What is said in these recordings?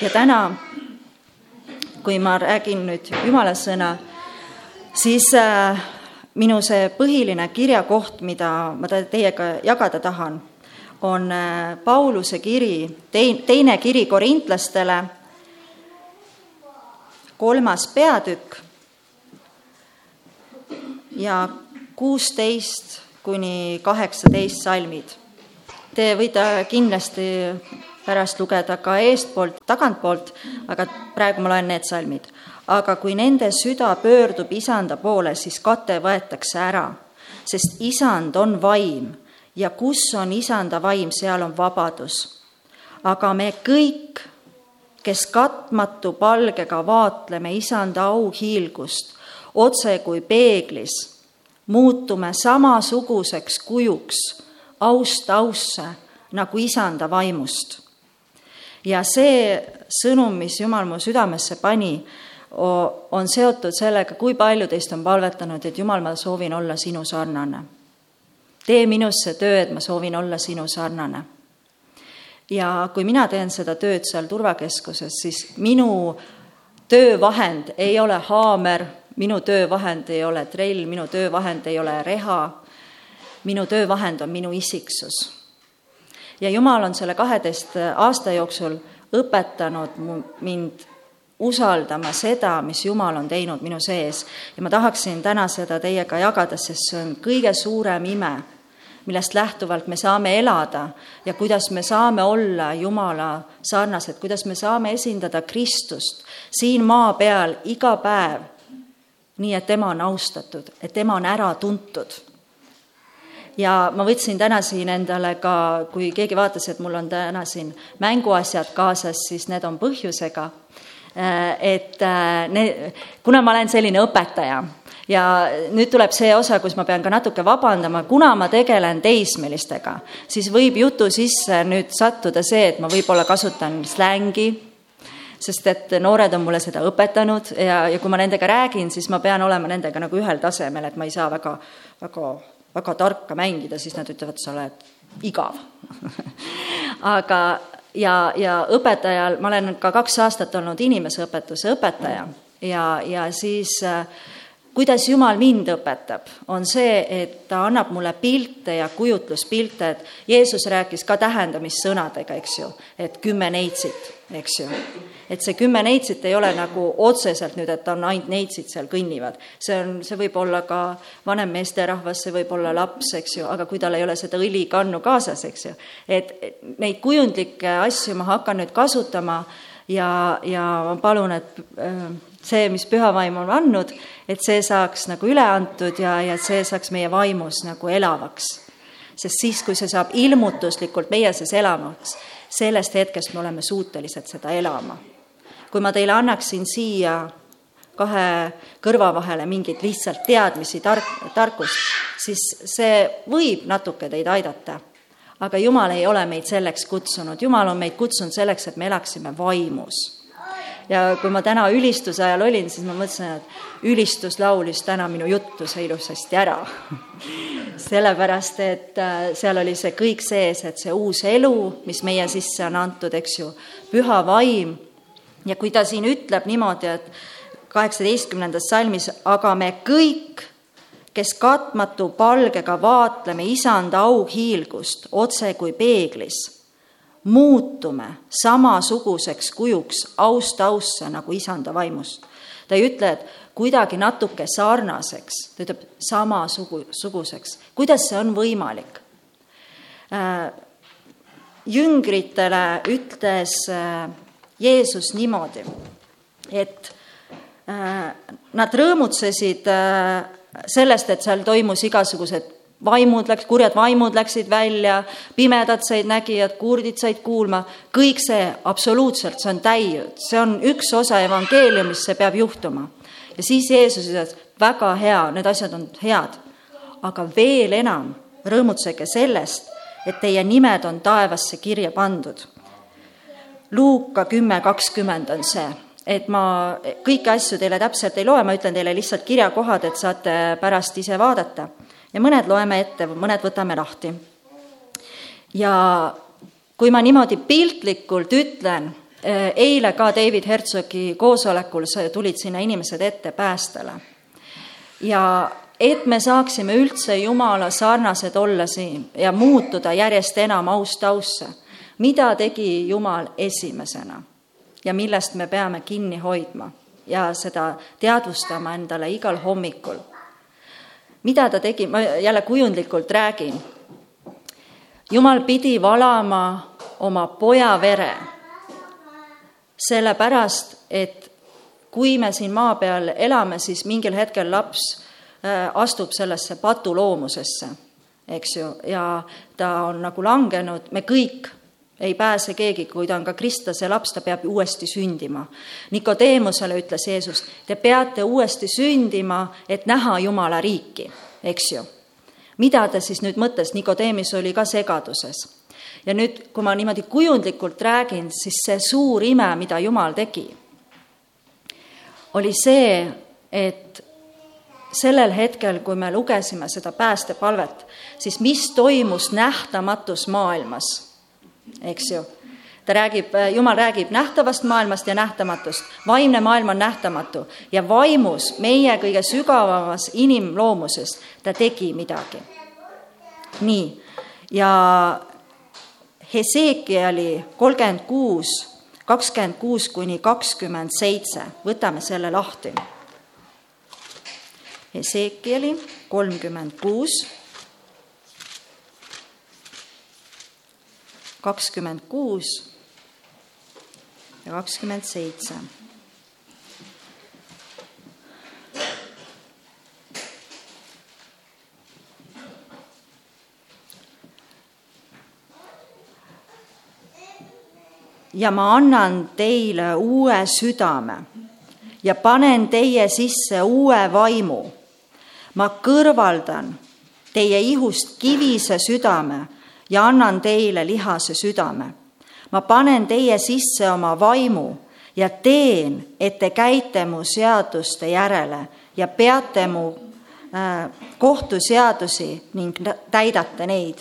ja täna, kui ma räägin nüüd Jumala sõna, siis äh, minu see põhiline kirjakoht, mida ma teiega jagada tahan, on äh, Pauluse kiri, teine kiri korintlastele, kolmas peatükk ja kuusteist kuni kaheksateist salmid. Te võite kindlasti pärast lugeda ka eestpoolt, tagantpoolt, aga praegu ma loen need salmid. aga kui nende süda pöördub isanda poole, siis kate võetakse ära, sest isand on vaim ja kus on isanda vaim, seal on vabadus. aga me kõik, kes katmatu palgega vaatleme isanda auhiilgust otse kui peeglis, muutume samasuguseks kujuks aust ausse nagu isanda vaimust. Ja see sõnum, mis Jumal mu südamesse pani, on seotud sellega, kui palju teist on palvetanud, et Jumal, ma soovin olla sinu sarnane tee minus see töö, et ma soovin olla sinu sarnane. ja kui mina teen seda tööd seal turvakeskuses, siis minu töövahend ei ole haamer, minu töövahend ei ole trell, minu töövahend ei ole reha, minu töövahend on minu isiksus. Ja Jumal on selle kaheteist aasta jooksul õpetanud mind usaldama seda, mis Jumal on teinud minu sees. ja ma tahaksin täna seda teiega jagada, sest see on kõige suurem ime, millest lähtuvalt me saame elada ja kuidas me saame olla Jumala sarnased, kuidas me saame esindada Kristust siin maa peal iga päev, nii et tema on austatud, et tema on ära tuntud ja ma võtsin täna siin endale ka, kui keegi vaatas, et mul on täna siin mänguasjad kaasas, siis need on põhjusega Äh, et äh, ne, kuna ma olen selline õpetaja ja nüüd tuleb see osa, kus ma pean ka natuke vabandama, kuna ma tegelen teismelistega, siis võib jutu sisse nüüd sattuda see, et ma võib-olla kasutan slängi, sest et noored on mulle seda õpetanud ja, ja kui ma nendega räägin, siis ma pean olema nendega nagu ühel tasemel, et ma ei saa väga, väga, väga tarka mängida, siis nad ütlevad, sa oled igav aga ja, ja õpetajal, ma olen ka kaks aastat olnud inimeseõpetuse õpetaja ja, ja siis äh, kuidas Jumal mind õpetab, on see, et ta annab mulle pilte ja kujutluspilte, et Jeesus rääkis ka tähendamissõnadega, eks ju, et kümme neitsit, eks ju. Et see kümme neitsit ei ole nagu otseselt nüüd, et on ainult neitsid seal kõnnivad. see on, see võib olla ka vanem meesterahvas, see võib olla laps, eks ju, aga kui tal ei ole seda õlikannu kaasas, eks ju. et neid kujundlikke asju ma hakkan nüüd kasutama ja, ja ma palun, et äh, see, mis püha vaim on andnud, et see saaks nagu üle antud ja, ja see saaks meie vaimus nagu elavaks. sest siis, kui see saab ilmutuslikult meie sees elavaks, sellest hetkest me oleme suutelised seda elama. Kui ma teile annaksin siia kahe kõrva vahele mingeid lihtsalt teadmisi, tark, tarkust, siis see võib natuke teid aidata. aga Jumal ei ole meid selleks kutsunud, Jumal on meid kutsunud selleks, et me elaksime vaimus ja kui ma täna ülistuse ajal olin, siis ma mõtlesin, et ülistus laulis täna minu juttuse ilusasti ära sellepärast, et äh, seal oli see kõik sees, et see uus elu, mis meie sisse on antud, eks ju, püha vaim. Ja kui ta siin ütleb niimoodi, et kaheksateistkümnendas salmis, aga me kõik, kes katmatu palgega vaatleme isanda auhiilgust otse kui peeglis muutume samasuguseks kujuks aust ausse nagu isanda vaimust. ta ei ütle, et kuidagi natuke sarnaseks, ta ütleb samasuguseks. kuidas see on võimalik? Äh, jüngritele ütles äh, Jeesus niimoodi, et äh, nad rõõmutsesid sellest, et seal toimus igasugused vaimud läks, kurjad vaimud läksid välja, pimedad said nägijad, kurdid said kuulma, kõik see absoluutselt, see on täiud, see on üks osa evangeeliumist, see peab juhtuma. ja siis Jeesus ütles, väga hea, need asjad on head, aga veel enam rõõmutsege sellest, et teie nimed on taevasse kirja pandud. Luuka kümme kakskümmend on see, et ma kõiki asju teile täpselt ei loe, ma ütlen teile lihtsalt kirjakohad, et saate pärast ise vaadata ja mõned loeme ette, mõned võtame lahti. ja kui ma niimoodi piltlikult ütlen, eile ka David Herzogi koosolekul tulid sinna inimesed ette päästele. ja et me saaksime üldse Jumala sarnased olla siin ja muutuda järjest enam aust ausse, mida tegi Jumal esimesena ja millest me peame kinni hoidma ja seda teadvustama endale igal hommikul. mida ta tegi, ma jälle kujundlikult räägin. Jumal pidi valama oma poja vere, sellepärast et kui me siin maa peal elame, siis mingil hetkel laps äh, astub sellesse patuloomusesse, eks ju, ja ta on nagu langenud, me kõik ei pääse keegi, kui ta on ka kristlase laps, ta peab uuesti sündima. Nikodeemusele ütles Jeesus, te peate uuesti sündima, et näha Jumala riiki, eks ju. mida ta siis nüüd mõtles, Nikodeemis oli ka segaduses. ja nüüd, kui ma niimoodi kujundlikult räägin, siis see suur ime, mida Jumal tegi, oli see, et sellel hetkel, kui me lugesime seda päästepalvet, siis mis toimus nähtamatus maailmas eks ju. ta räägib, Jumal räägib nähtavast maailmast ja nähtamatust. vaimne maailm on nähtamatu ja vaimus, meie kõige sügavamas inimloomuses, ta tegi midagi. nii, ja Hesekieli kolmkümmend kuus, kakskümmend kuus kuni kakskümmend seitse, võtame selle lahti. Hesekieli kolmkümmend kuus kakskümmend kuus ja kakskümmend seitse. ja ma annan teile uue südame ja panen teie sisse uue vaimu. ma kõrvaldan teie ihust kivise südame ja annan teile lihase südame. ma panen teie sisse oma vaimu ja teen, et te käite mu seaduste järele ja peate mu äh, kohtuseadusi ning täidate neid.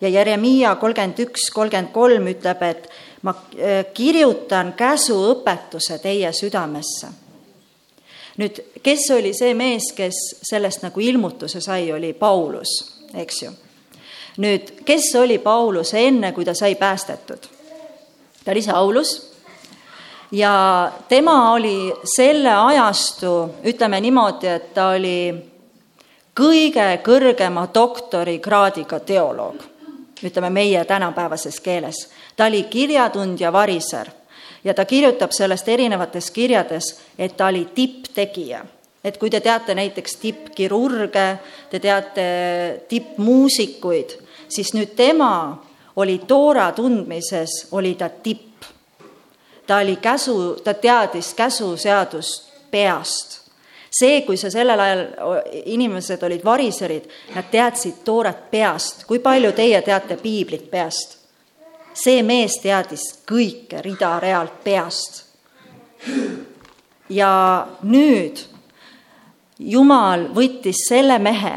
ja Jeremiia kolmkümmend üks, kolmkümmend kolm ütleb, et ma äh, kirjutan käsuõpetuse teie südamesse. nüüd, kes oli see mees, kes sellest nagu ilmutuse sai, oli Paulus, eks ju nüüd, kes oli Paulus enne, kui ta sai päästetud? ta oli Saulus ja tema oli selle ajastu, ütleme niimoodi, et ta oli kõige kõrgema doktorikraadiga teoloog, ütleme meie tänapäevases keeles. ta oli kirjatundja variser ja ta kirjutab sellest erinevates kirjades, et ta oli tipptegija et kui te teate näiteks tippkirurge, te teate tippmuusikuid, siis nüüd tema oli toora tundmises, oli ta tipp. ta oli käsu, ta teadis käsuseadust peast. see, kui sa sellel ajal, inimesed olid variserid, nad teadsid tooret peast. kui palju teie teate piiblit peast? see mees teadis kõike rida-realt peast. ja nüüd Jumal võttis selle mehe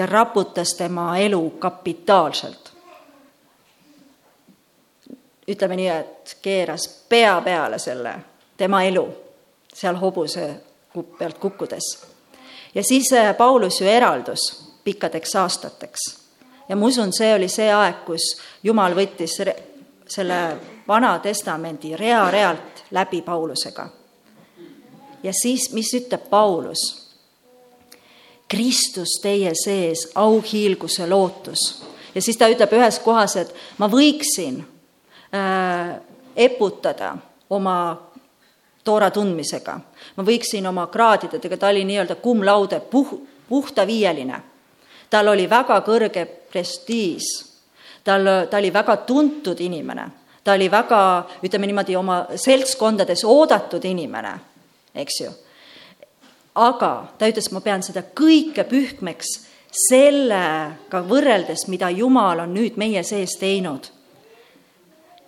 ja raputas tema elu kapitaalselt. ütleme nii, et keeras pea peale selle, tema elu seal hobuse pealt kukkudes. ja siis äh, Paulus ju eraldus pikkadeks aastateks. ja ma usun, see oli see aeg, kus Jumal võttis selle Vana Testamendi rea-realt läbi Paulusega ja siis, mis ütleb Paulus? Kristus teie sees, auhiilguse lootus. ja siis ta ütleb ühes kohas, et ma võiksin äh, eputada oma toora tundmisega, ma võiksin oma kraadidega, ta oli nii-öelda cum laude, puh-, puhta viieline. tal oli väga kõrge prestiiž, tal, ta oli väga tuntud inimene, ta oli väga, ütleme niimoodi, oma seltskondades oodatud inimene eks ju. Aga ta ütles, ma pean seda kõike pühkmeks sellega võrreldes, mida Jumal on nüüd meie sees teinud.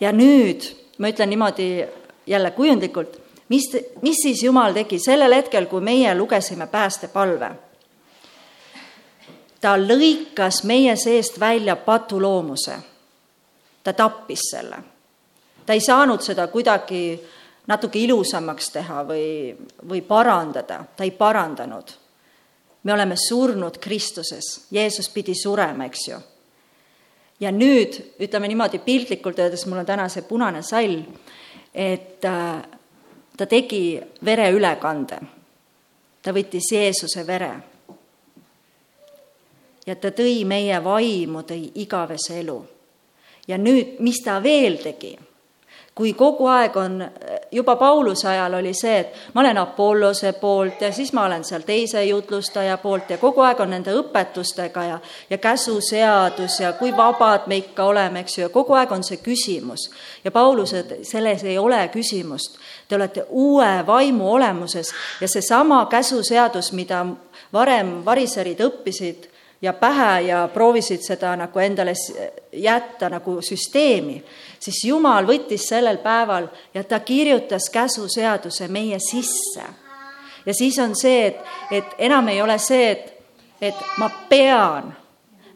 ja nüüd ma ütlen niimoodi jälle kujundlikult, mis, mis siis Jumal tegi sellel hetkel, kui meie lugesime päästepalve? ta lõikas meie seest välja patuloomuse. ta tappis selle. ta ei saanud seda kuidagi natuke ilusamaks teha või, või parandada, ta ei parandanud. me oleme surnud Kristuses, Jeesus pidi surema, eks ju. ja nüüd, ütleme niimoodi piltlikult öeldes, mul on täna see punane sall, et äh, ta tegi vereülekande. ta võttis Jeesuse vere. ja ta tõi meie vaimu, tõi igavese elu. ja nüüd, mis ta veel tegi? Kui kogu aeg on, juba Pauluse ajal oli see, et ma olen Apollose poolt ja siis ma olen seal teise jutlustaja poolt ja kogu aeg on nende õpetustega ja, ja käsuseadus ja kui vabad me ikka oleme, eks ju, ja kogu aeg on see küsimus. ja Paulus, et selles ei ole küsimust. Te olete uue vaimu olemuses ja seesama käsuseadus, mida varem variserid õppisid ja pähe ja proovisid seda nagu endale jätta nagu süsteemi, siis Jumal võttis sellel päeval ja ta kirjutas käsuseaduse meie sisse. ja siis on see, et, et enam ei ole see, et, et ma pean,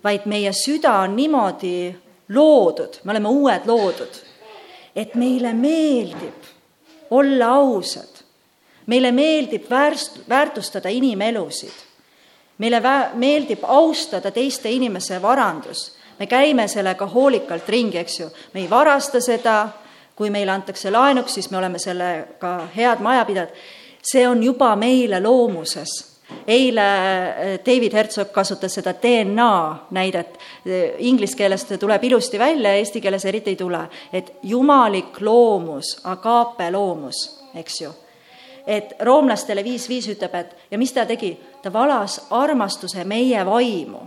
vaid meie süda on niimoodi loodud, me oleme uued loodud, et meile meeldib olla ausad. meile meeldib väärst-, väärtustada inimelusid meile vä-, meeldib austada teiste inimese varandus, me käime sellega hoolikalt ringi, eks ju, me ei varasta seda, kui meile antakse laenuks, siis me oleme sellega head majapidajad, see on juba meile loomuses. Eile eh, David Herzog kasutas seda DNA näidet, inglise keeles see tuleb ilusti välja, eesti keeles eriti ei tule, et jumalik loomus, agape loomus, eks ju et roomlastele viis viis ütleb, et ja mis ta tegi, ta valas armastuse meie vaimu.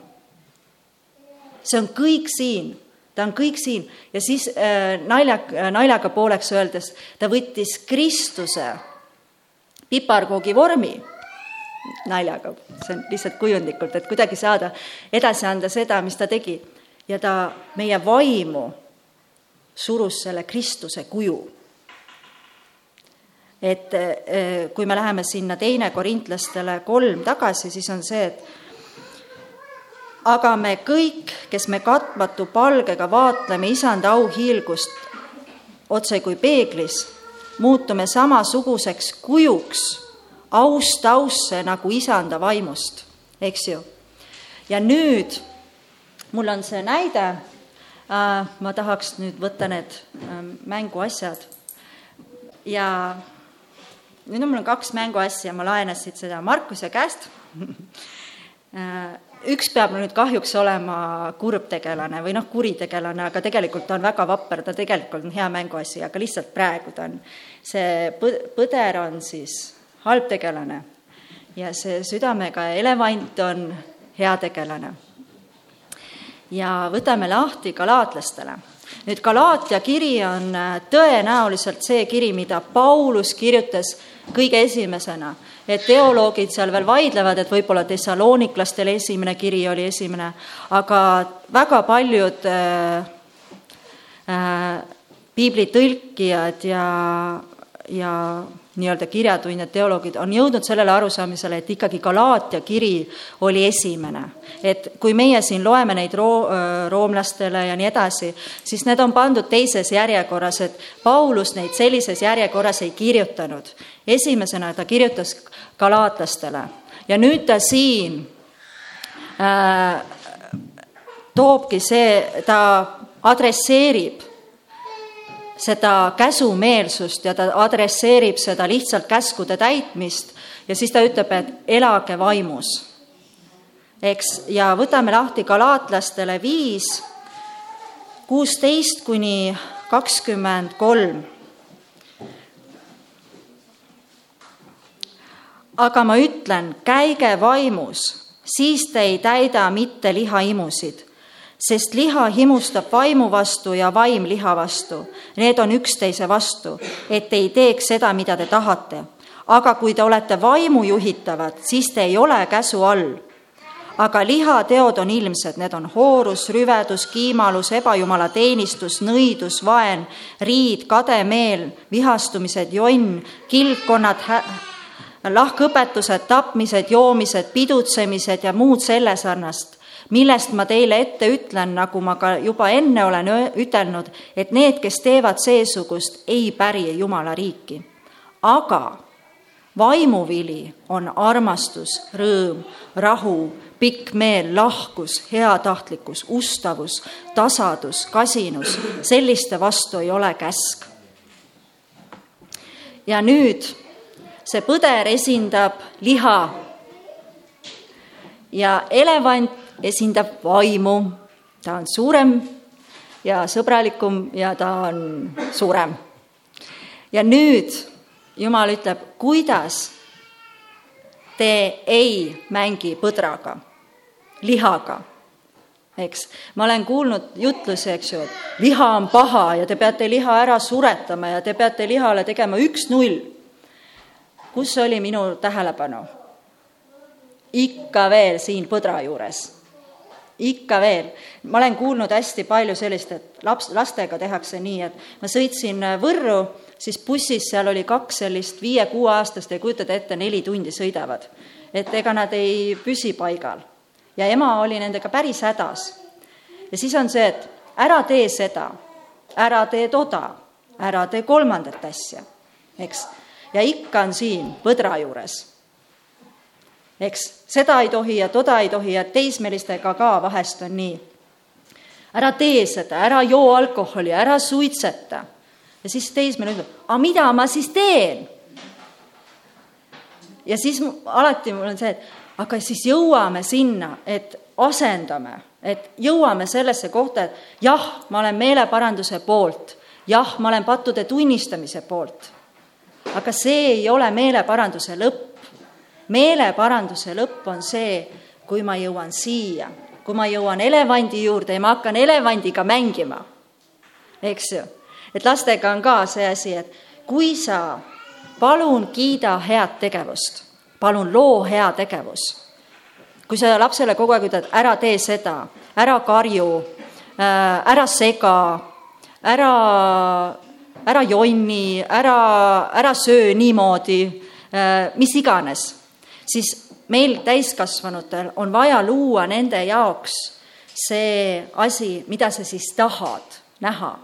see on kõik siin, ta on kõik siin. Ja siis äh, nalja, naljaga pooleks öeldes ta võttis Kristuse piparkoogi vormi. Naljaga, see on lihtsalt kujundlikult, et kuidagi saada edasi anda seda, mis ta tegi. Ja ta meie vaimu surus selle Kristuse kuju et eh, kui me läheme sinna teine korintlastele kolm tagasi, siis on see, et aga me kõik, kes me katmatu palgega vaatleme isanda auhiilgust otse kui peeglis, muutume samasuguseks kujuks, aust ausse nagu isanda vaimust, eks ju. ja nüüd mul on see näide äh,, ma tahaks nüüd võtta need äh, mänguasjad ja nüüd on mul kaks mänguasja, ma laenasin seda Markuse käest üks peab nüüd kahjuks olema kurb tegelane või noh, kuritegelane, aga tegelikult ta on väga vapper, ta tegelikult on hea mänguasi, aga lihtsalt praegu ta on. see põ-, põder on siis halb tegelane ja see südamega elevant on hea tegelane. ja võtame lahti galaatlastele nüüd Galaatia kiri on tõenäoliselt see kiri, mida Paulus kirjutas kõige esimesena. et teoloogid seal veel vaidlevad, et võib-olla Thessaloniklastel esimene kiri oli esimene, aga väga paljud äh, äh, piiblitõlkijad ja, ja nii-öelda kirjatundjad, teoloogid on jõudnud sellele arusaamisele, et ikkagi Galaatia kiri oli esimene. et kui meie siin loeme neid roo-, roomlastele ja nii edasi, siis need on pandud teises järjekorras, et Paulus neid sellises järjekorras ei kirjutanud. esimesena ta kirjutas galaatlastele ja nüüd ta siin äh, toobki see, ta adresseerib seda käsumeelsust ja ta adresseerib seda lihtsalt käskude täitmist ja siis ta ütleb, et elage vaimus. eks, ja võtame lahti galaatlastele viis, kuusteist kuni kakskümmend kolm. aga ma ütlen, käige vaimus, siis te ei täida mitte lihaimusid sest liha himustab vaimu vastu ja vaim liha vastu. Need on üksteise vastu, et ei teeks seda, mida te tahate. aga kui te olete vaimu juhitavad, siis te ei ole käsu all. aga lihateod on ilmsed, need on hoorus, rüvedus, kiimalus, ebajumala teenistus, nõidus, vaen, riid, kademeel, vihastumised, jonn, kilpkonnad, lahkõpetused, tapmised, joomised, pidutsemised ja muud selle sarnast millest ma teile ette ütlen, nagu ma ka juba enne olen ütelnud, et need, kes teevad seesugust, ei päri Jumala riiki. aga vaimuvili on armastus, rõõm, rahu, pikk meel, lahkus, heatahtlikkus, ustavus, tasadus, kasinus, selliste vastu ei ole käsk. ja nüüd see põder esindab liha ja elevant esindab vaimu, ta on suurem ja sõbralikum ja ta on suurem. ja nüüd Jumal ütleb, kuidas te ei mängi põdraga, lihaga, eks. ma olen kuulnud jutlusi, eks ju, et liha on paha ja te peate liha ära suretama ja te peate lihale tegema üks-null. kus oli minu tähelepanu? ikka veel siin põdra juures ikka veel. ma olen kuulnud hästi palju sellist, et laps, lastega tehakse nii, et ma sõitsin Võrru, siis bussis seal oli kaks sellist viie-kuueaastast ja kujutate ette, neli tundi sõidavad. et ega nad ei püsi paigal. ja ema oli nendega päris hädas. ja siis on see, et ära tee seda, ära tee toda, ära tee kolmandat asja, eks. ja ikka on siin põdra juures eks, seda ei tohi ja toda ei tohi ja teismelistega ka vahest on nii. ära tee seda, ära joo alkoholi, ära suitseta. ja siis teismeline ütleb, aga mida ma siis teen? ja siis alati mul on see, et aga siis jõuame sinna, et asendame, et jõuame sellesse kohta, et jah, ma olen meeleparanduse poolt, jah, ma olen pattude tunnistamise poolt. aga see ei ole meeleparanduse lõpp meeleparanduse lõpp on see, kui ma jõuan siia, kui ma jõuan elevandi juurde ja ma hakkan elevandiga mängima, eks ju. et lastega on ka see asi, et kui sa palun kiida head tegevust, palun loo hea tegevus. kui sa lapsele kogu aeg ütled, ära tee seda, ära karju, äh, ära sega, ära, ära jonni, ära, ära söö niimoodi, äh, mis iganes siis meil täiskasvanutel on vaja luua nende jaoks see asi, mida sa siis tahad näha,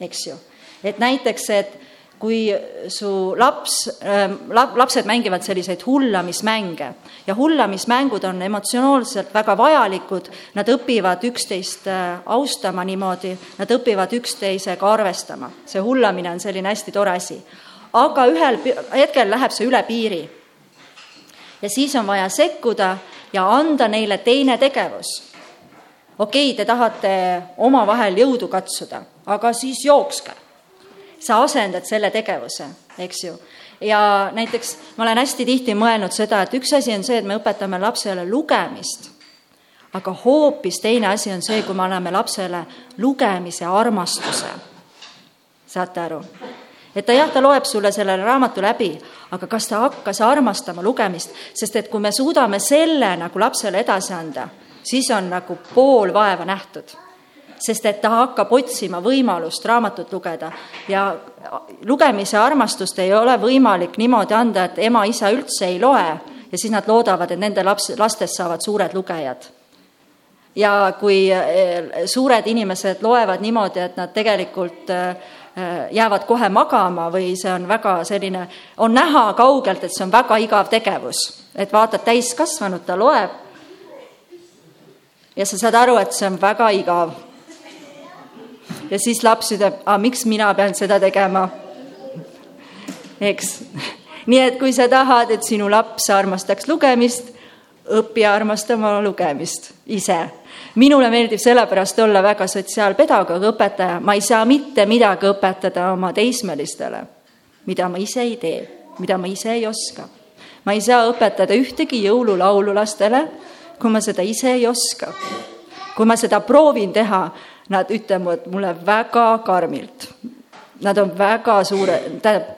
eks ju. et näiteks, et kui su laps, ähm, lapsed mängivad selliseid hullamismänge ja hullamismängud on emotsionaalselt väga vajalikud, nad õpivad üksteist äh, austama niimoodi, nad õpivad üksteisega arvestama. see hullamine on selline hästi tore asi. aga ühel hetkel läheb see üle piiri ja siis on vaja sekkuda ja anda neile teine tegevus. okei okay,, te tahate omavahel jõudu katsuda, aga siis jookske. sa asendad selle tegevuse, eks ju. ja näiteks ma olen hästi tihti mõelnud seda, et üks asi on see, et me õpetame lapsele lugemist, aga hoopis teine asi on see, kui me anname lapsele lugemise armastuse. saate aru? Et ta jah, ta loeb sulle selle raamatu läbi, aga kas ta hakkas armastama lugemist, sest et kui me suudame selle nagu lapsele edasi anda, siis on nagu pool vaeva nähtud. sest et ta hakkab otsima võimalust raamatut lugeda. Ja lugemise armastust ei ole võimalik niimoodi anda, et ema, isa üldse ei loe. Ja siis nad loodavad, et nende laps, lastest saavad suured lugejad. Ja kui eh, suured inimesed loevad niimoodi, et nad tegelikult Äh, jäävad kohe magama või see on väga selline, on näha kaugelt, et see on väga igav tegevus. et vaatad täiskasvanut, ta loeb ja sa saad aru, et see on väga igav. ja siis laps ütleb, aga miks mina pean seda tegema? eks. nii et kui sa tahad, et sinu laps armastaks lugemist, õpi armastama lugemist ise minule meeldib sellepärast olla väga sotsiaalpedagoog, õpetaja, ma ei saa mitte midagi õpetada oma teismelistele, mida ma ise ei tee, mida ma ise ei oska. ma ei saa õpetada ühtegi jõululaulu lastele, kui ma seda ise ei oska. kui ma seda proovin teha, nad ütlevad mulle väga karmilt. Nad on väga suure, tähendab,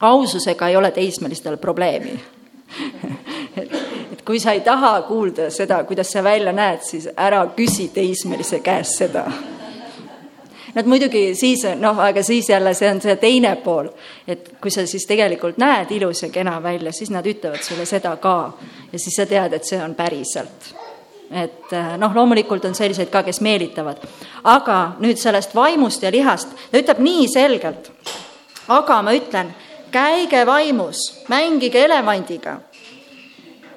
aususega ei ole teismelistel probleemi kui sa ei taha kuulda seda, kuidas sa välja näed, siis ära küsi teismelise käest seda. Nad muidugi siis, noh, aga siis jälle see on see teine pool, et kui sa siis tegelikult näed ilus ja kena välja, siis nad ütlevad sulle seda ka ja siis sa tead, et see on päriselt. et noh, loomulikult on selliseid ka, kes meelitavad. aga nüüd sellest vaimust ja lihast, ta ütleb nii selgelt, aga ma ütlen, käige vaimus, mängige elevandiga,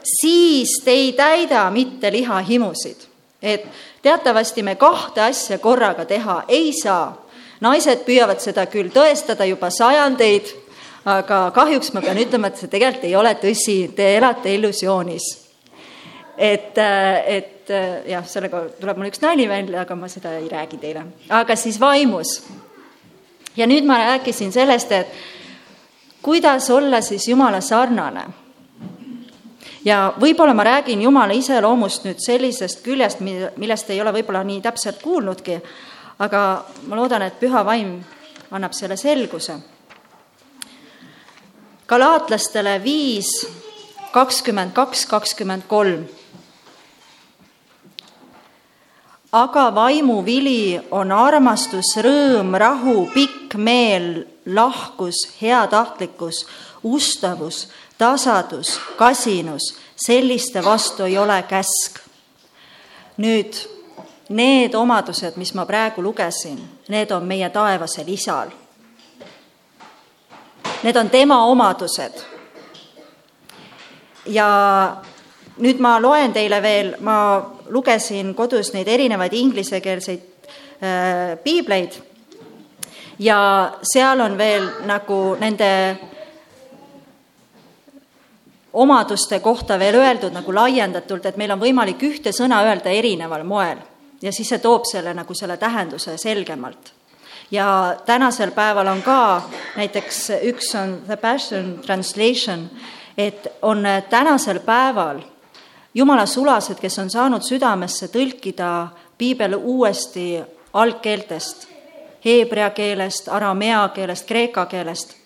siis te ei täida mitte lihahimusid. et teatavasti me kahte asja korraga teha ei saa. naised püüavad seda küll tõestada juba sajandeid, aga kahjuks ma pean ütlema, et see tegelikult ei ole tõsi, te elate illusioonis. et, et jah, sellega tuleb mul üks nali välja, aga ma seda ei räägi teile. aga siis vaimus. ja nüüd ma rääkisin sellest, et kuidas olla siis Jumala sarnane ja võib-olla ma räägin Jumala iseloomust nüüd sellisest küljest, millest ei ole võib-olla nii täpselt kuulnudki, aga ma loodan, et püha vaim annab selle selguse. galaatlastele viis, kakskümmend kaks, kakskümmend kolm. aga vaimu vili on armastus, rõõm, rahu, pikk meel, lahkus, heatahtlikkus, ustavus tasadus, kasinus, selliste vastu ei ole käsk. nüüd need omadused, mis ma praegu lugesin, need on meie taevasel isal. Need on tema omadused. ja nüüd ma loen teile veel, ma lugesin kodus neid erinevaid inglisekeelseid äh, piibleid ja seal on veel nagu nende omaduste kohta veel öeldud nagu laiendatult, et meil on võimalik ühte sõna öelda erineval moel ja siis see toob selle nagu selle tähenduse selgemalt. ja tänasel päeval on ka näiteks üks on The Passion Translation, et on tänasel päeval jumala sulased, kes on saanud südamesse tõlkida piibel uuesti algkeeltest, heebrea keelest, aramea keelest, kreeka keelest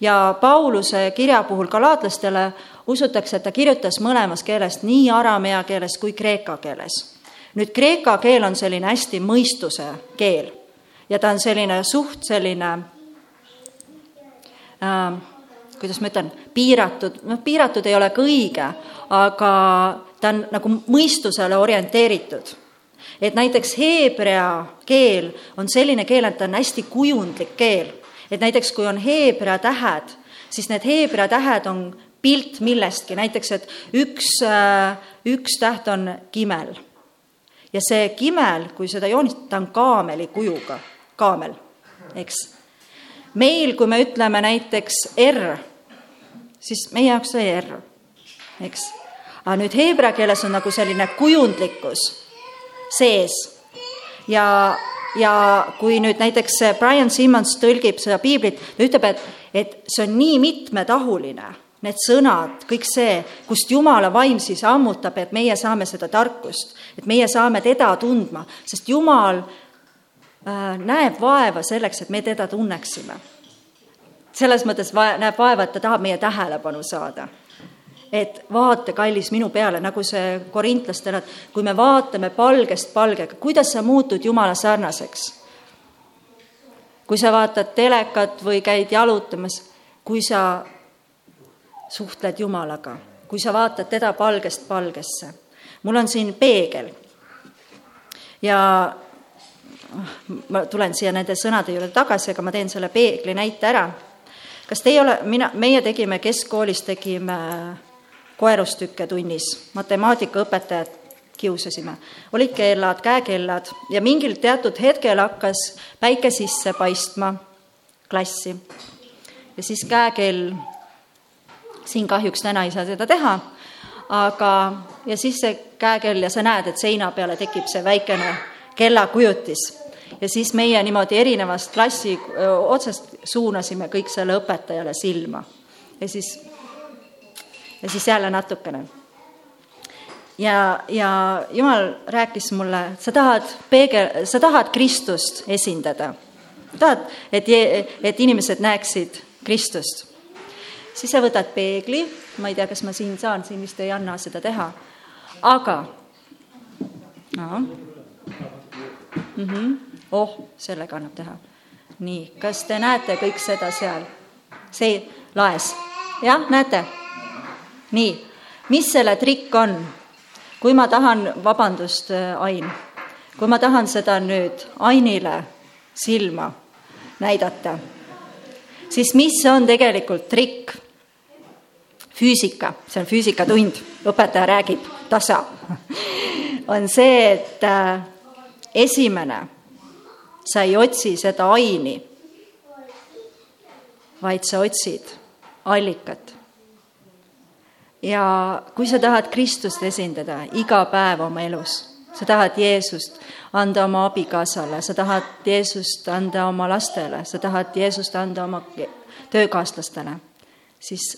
ja Pauluse kirja puhul galaatlastele usutakse, et ta kirjutas mõlemas keeles, nii aramea keeles kui kreeka keeles. nüüd kreeka keel on selline hästi mõistuse keel ja ta on selline suht selline äh, kuidas ma ütlen, piiratud, noh, piiratud ei ole ka õige, aga ta on nagu mõistusele orienteeritud. et näiteks heebrea keel on selline keel, et ta on hästi kujundlik keel et näiteks kui on heebrea tähed, siis need heebrea tähed on pilt millestki, näiteks et üks, äh, üks täht on kimel. ja see kimel, kui seda joonistada, on kaameli kujuga, kaamel, eks. meil, kui me ütleme näiteks R, siis meie jaoks oli R, eks. aga nüüd heebrea keeles on nagu selline kujundlikkus sees ja ja kui nüüd näiteks Brian Simmons tõlgib seda piiblit, ta ütleb, et, et see on nii mitmetahuline, need sõnad, kõik see, kust Jumala vaim siis ammutab, et meie saame seda tarkust, et meie saame teda tundma, sest Jumal äh, näeb vaeva selleks, et me teda tunneksime. selles mõttes va-, näeb vaeva, et ta tahab meie tähelepanu saada et vaata, kallis, minu peale, nagu see korintlastele, et kui me vaatame palgest palgega, kuidas sa muutud Jumala sarnaseks? kui sa vaatad telekat või käid jalutamas, kui sa suhtled Jumalaga, kui sa vaatad teda palgest palgesse. mul on siin peegel ja ma tulen siia nende sõnade juurde tagasi, aga ma teen selle peegli näite ära. kas teie ole, mina, meie tegime keskkoolis, tegime koerustükke tunnis, matemaatikaõpetajat kiusasime. olid kellad, käekellad ja mingil teatud hetkel hakkas päike sisse paistma klassi. ja siis käekell, siin kahjuks täna ei saa seda teha, aga, ja siis see käekell ja sa näed, et seina peale tekib see väikene kellakujutis. ja siis meie niimoodi erinevast klassi otsast suunasime kõik selle õpetajale silma. ja siis ja siis jälle natukene. ja, ja Jumal rääkis mulle, sa tahad peegel, sa tahad Kristust esindada. tahad, et, et inimesed näeksid Kristust. siis sa võtad peegli, ma ei tea, kas ma siin saan, siin vist ei anna seda teha, aga no. mm. -hmm. oh, sellega annab teha. nii, kas te näete kõik seda seal? see laes, jah, näete? Nii, mis selle trikk on? kui ma tahan, vabandust, Ain, kui ma tahan seda nüüd Ainile silma näidata, siis mis on tegelikult trikk? füüsika, see on füüsikatund, õpetaja räägib tasa on see, et äh, esimene, sa ei otsi seda aini, vaid sa otsid allikat. Ja kui sa tahad Kristust esindada iga päev oma elus, sa tahad Jeesust anda oma abikaasale, sa tahad Jeesust anda oma lastele, sa tahad Jeesust anda oma töökaaslastele, siis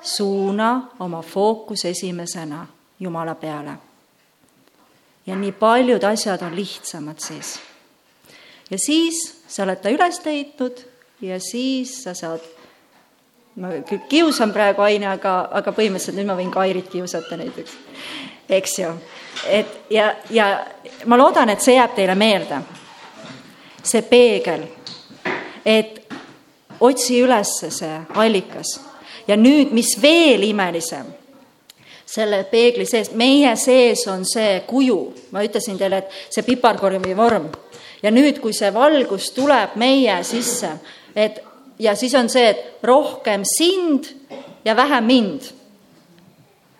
suuna oma fookus esimesena Jumala peale. ja nii paljud asjad on lihtsamad siis. ja siis sa oled ta üles leidnud ja siis sa saad, ma küll kiusan praegu Aine, aga, aga põhimõtteliselt nüüd ma võin Kairit kiusata näiteks, eks ju. et ja, ja ma loodan, et see jääb teile meelde, see peegel, et otsi üles see allikas. Ja nüüd, mis veel imelisem, selle peegli sees, meie sees on see kuju, ma ütlesin teile, et see piparkorvi vorm. Ja nüüd, kui see valgus tuleb meie sisse, et ja siis on see, et rohkem sind ja vähem mind.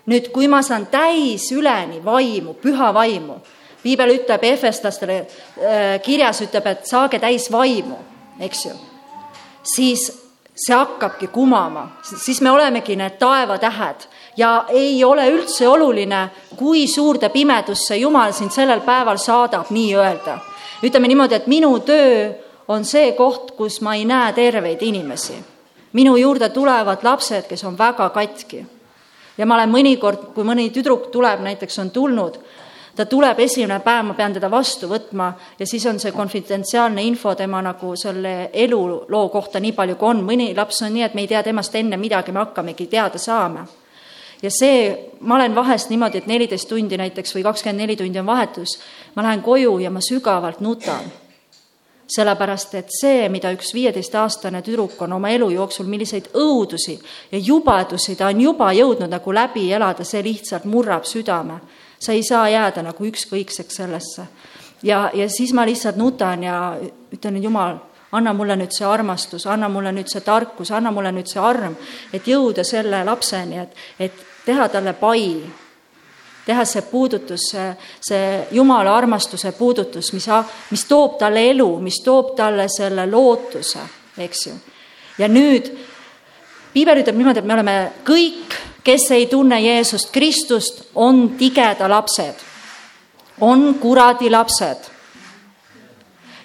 nüüd, kui ma saan täis üleni vaimu, püha vaimu, piibel ütleb efeslastele äh,, kirjas ütleb, et saage täis vaimu, eks ju, siis see hakkabki kumama, siis me olemegi need taevatähed ja ei ole üldse oluline, kui suurde pimedusse Jumal sind sellel päeval saadab nii-öelda. ütleme niimoodi, et minu töö on see koht, kus ma ei näe terveid inimesi. minu juurde tulevad lapsed, kes on väga katki. ja ma olen mõnikord, kui mõni tüdruk tuleb, näiteks on tulnud ta tuleb esimene päev, ma pean teda vastu võtma ja siis on see konfidentsiaalne info tema nagu selle eluloo kohta nii palju, kui on, mõni laps on nii, et me ei tea temast enne midagi, me hakkamegi teada saama. ja see, ma olen vahest niimoodi, et neliteist tundi näiteks või kakskümmend neli tundi on vahetus, ma lähen koju ja ma sügavalt nutan sellepärast et see, mida üks viieteistaastane tüdruk on oma elu jooksul, milliseid õudusi ja jubadusi ta on juba jõudnud nagu läbi elada, see lihtsalt murrab südame sa ei saa jääda nagu ükskõikseks sellesse. ja, ja siis ma lihtsalt nutan ja ütlen, et jumal, anna mulle nüüd see armastus, anna mulle nüüd see tarkus, anna mulle nüüd see arm, et jõuda selle lapseni, et, et teha talle pai, teha see puudutus, see, see Jumala armastuse puudutus, mis, mis toob talle elu, mis toob talle selle lootuse, eks ju. ja nüüd piibel ütleb niimoodi, et me oleme kõik kes ei tunne Jeesust Kristust, on tigeda lapsed, on kuradi lapsed.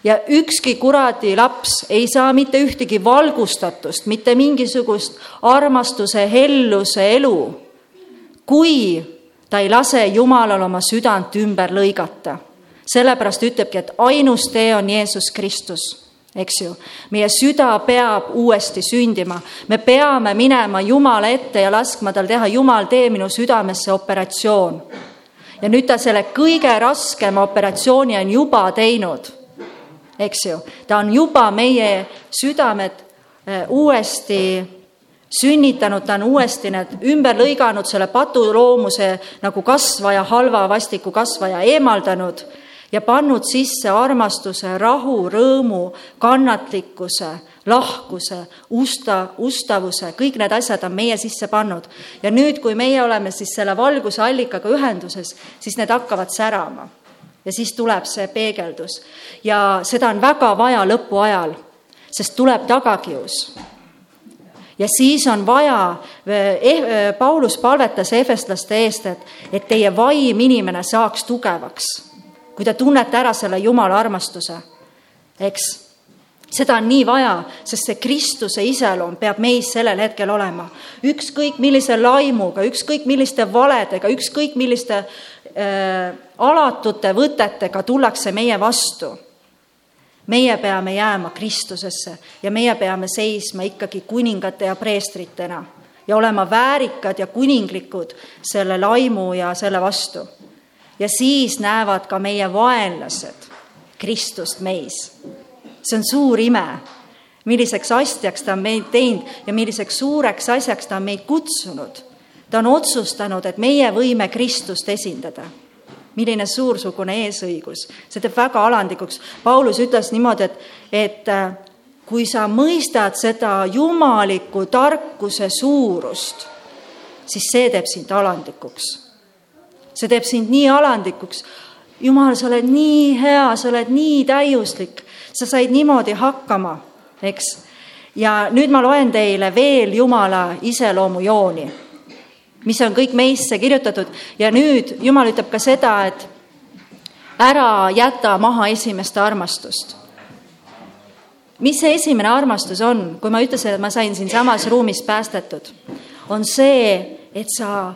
ja ükski kuradi laps ei saa mitte ühtegi valgustatust, mitte mingisugust armastuse, helluse elu, kui ta ei lase Jumalal oma südant ümber lõigata. sellepärast ütlebki, et ainus tee on Jeesus Kristus eks ju. meie süda peab uuesti sündima, me peame minema Jumala ette ja laskma tal teha, Jumal, tee minu südamesse operatsioon. ja nüüd ta selle kõige raskema operatsiooni on juba teinud, eks ju, ta on juba meie südamed äh, uuesti sünnitanud, ta on uuesti need ümber lõiganud, selle patuloomuse nagu kasvaja, halva vastiku kasvaja eemaldanud ja pannud sisse armastuse, rahu, rõõmu, kannatlikkuse, lahkuse, usta, ustavuse, kõik need asjad on meie sisse pannud. ja nüüd, kui meie oleme siis selle valguse allikaga ühenduses, siis need hakkavad särama. ja siis tuleb see peegeldus ja seda on väga vaja lõpuajal, sest tuleb tagakius ja siis on vaja eh,, eh Paulus palvetas efestlaste eest, et, et teie vaim, inimene, saaks tugevaks kui te tunnete ära selle Jumala armastuse, eks, seda on nii vaja, sest see Kristuse iseloom peab meis sellel hetkel olema. ükskõik millise laimuga, ükskõik milliste valedega, ükskõik milliste äh, alatute võtetega tullakse meie vastu. Meie peame jääma Kristusesse ja meie peame seisma ikkagi kuningate ja preestritena ja olema väärikad ja kuninglikud selle laimu ja selle vastu ja siis näevad ka meie vaenlased Kristust meis. see on suur ime, milliseks astjaks ta on meid teinud ja milliseks suureks asjaks ta on meid kutsunud. ta on otsustanud, et meie võime Kristust esindada milline suursugune eesõigus, see teeb väga alandlikuks. Paulus ütles niimoodi, et, et äh, kui sa mõistad seda jumaliku tarkuse suurust, siis see teeb sind alandlikuks. see teeb sind nii alandlikuks. jumal, sa oled nii hea, sa oled nii täiuslik, sa said niimoodi hakkama, eks. ja nüüd ma loen teile veel Jumala iseloomujooni, mis on kõik meisse kirjutatud. Ja nüüd Jumal ütleb ka seda, et ära jäta maha esimest armastust. Mis see esimene armastus on, kui ma ütlesin, et ma sain siinsamas ruumis päästetud, on see, et sa,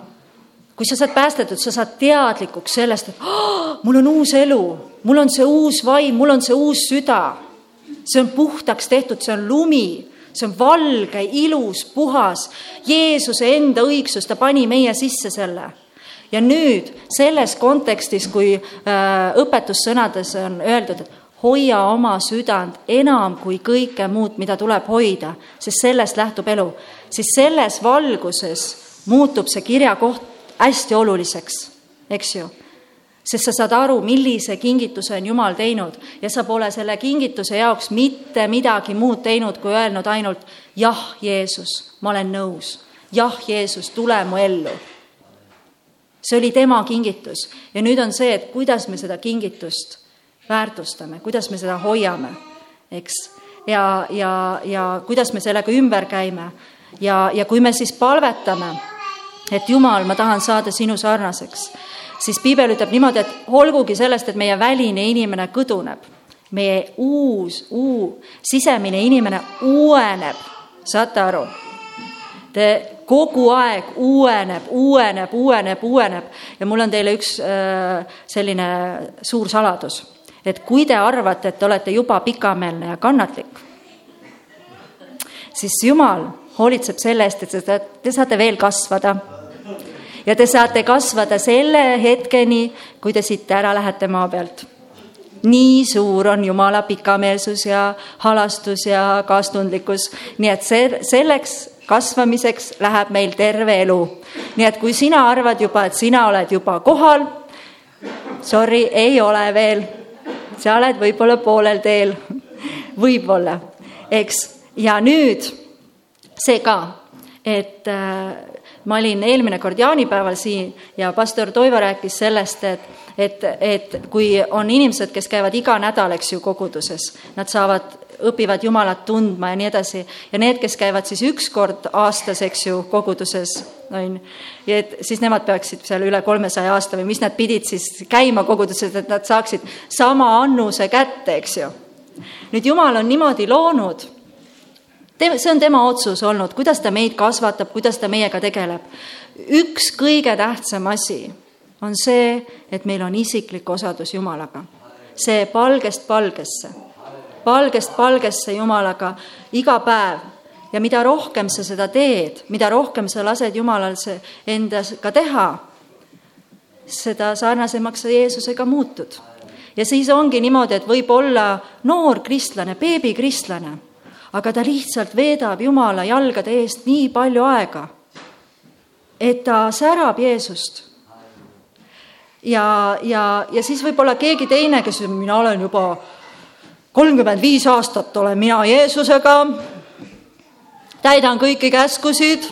kui sa saad päästetud, sa saad teadlikuks sellest, et oh, mul on uus elu, mul on see uus vaim, mul on see uus süda. see on puhtaks tehtud, see on lumi, see on valge, ilus, puhas. Jeesuse enda õigsus, ta pani meie sisse selle ja nüüd selles kontekstis, kui äh, õpetussõnades on öeldud, et hoia oma südant enam kui kõike muud, mida tuleb hoida, sest sellest lähtub elu, siis selles valguses muutub see kirjakoht hästi oluliseks, eks ju. Sest sa saad aru, millise kingituse on Jumal teinud ja sa pole selle kingituse jaoks mitte midagi muud teinud, kui öelnud ainult jah, Jeesus, ma olen nõus. jah, Jeesus, tule mu ellu. see oli tema kingitus ja nüüd on see, et kuidas me seda kingitust väärtustame, kuidas me seda hoiame, eks. ja, ja, ja kuidas me sellega ümber käime ja, ja kui me siis palvetame, et Jumal, ma tahan saada sinu sarnaseks, siis piibel ütleb niimoodi, et olgugi sellest, et meie väline inimene kõduneb, meie uus, uu-, sisemine inimene uueneb, saate aru? Te kogu aeg uueneb, uueneb, uueneb, uueneb ja mul on teile üks äh, selline suur saladus et kui te arvate, et te olete juba pikameelne ja kannatlik, siis Jumal hoolitseb selle eest, et te, te saate veel kasvada. Ja te saate kasvada selle hetkeni, kui te siit ära lähete maa pealt. nii suur on Jumala pikameelsus ja halastus ja kaastundlikkus, nii et see, selleks kasvamiseks läheb meil terve elu. nii et kui sina arvad juba, et sina oled juba kohal, sorry, ei ole veel sa oled võib-olla poolel teel, võib-olla, eks. ja nüüd see ka, et äh, ma olin eelmine kord jaanipäeval siin ja pastor Toivo rääkis sellest, et, et, et kui on inimesed, kes käivad iga nädal, eks ju, koguduses, nad saavad õpivad Jumalat tundma ja nii edasi. ja need, kes käivad siis üks kord aastas, eks ju, koguduses, on ju, et siis nemad peaksid seal üle kolmesaja aasta või mis nad pidid siis käima koguduses, et nad saaksid sama annuse kätte, eks ju. nüüd Jumal on niimoodi loonud, see on tema otsus olnud, kuidas ta meid kasvatab, kuidas ta meiega tegeleb. üks kõige tähtsam asi on see, et meil on isiklik osadus Jumalaga. see palgest palgesse palgest palgesse Jumalaga iga päev. ja mida rohkem sa seda teed, mida rohkem sa lased Jumalal see endas ka teha, seda sarnasemaks sa Jeesusega muutud. ja siis ongi niimoodi, et võib olla noor kristlane, beebikristlane, aga ta lihtsalt veedab Jumala jalgade eest nii palju aega, et ta särab Jeesust ja, ja, ja siis võib-olla keegi teine, kes mina olen juba kolmkümmend viis aastat olen mina Jeesusega, täidan kõiki käskusid.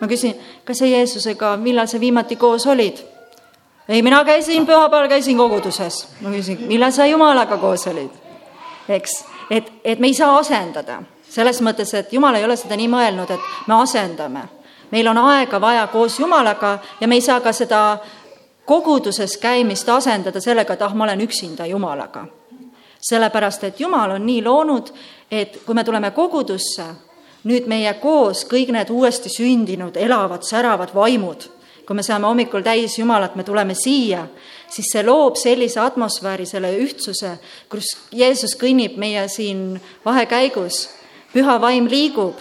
ma küsin, kas sa Jeesusega, millal sa viimati koos olid? ei, mina käisin pühapäeval, käisin koguduses. ma küsin, millal sa Jumalaga koos olid? eks, et, et me ei saa asendada, selles mõttes, et Jumal ei ole seda nii mõelnud, et me asendame. meil on aega vaja koos Jumalaga ja me ei saa ka seda koguduses käimist asendada sellega, et ah, ma olen üksinda Jumalaga sellepärast et Jumal on nii loonud, et kui me tuleme kogudusse, nüüd meie koos, kõik need uuesti sündinud, elavad, säravad vaimud, kui me saame hommikul täis Jumalat, me tuleme siia, siis see loob sellise atmosfääri, selle ühtsuse, kus Jeesus kõnnib meie siin vahekäigus, püha vaim liigub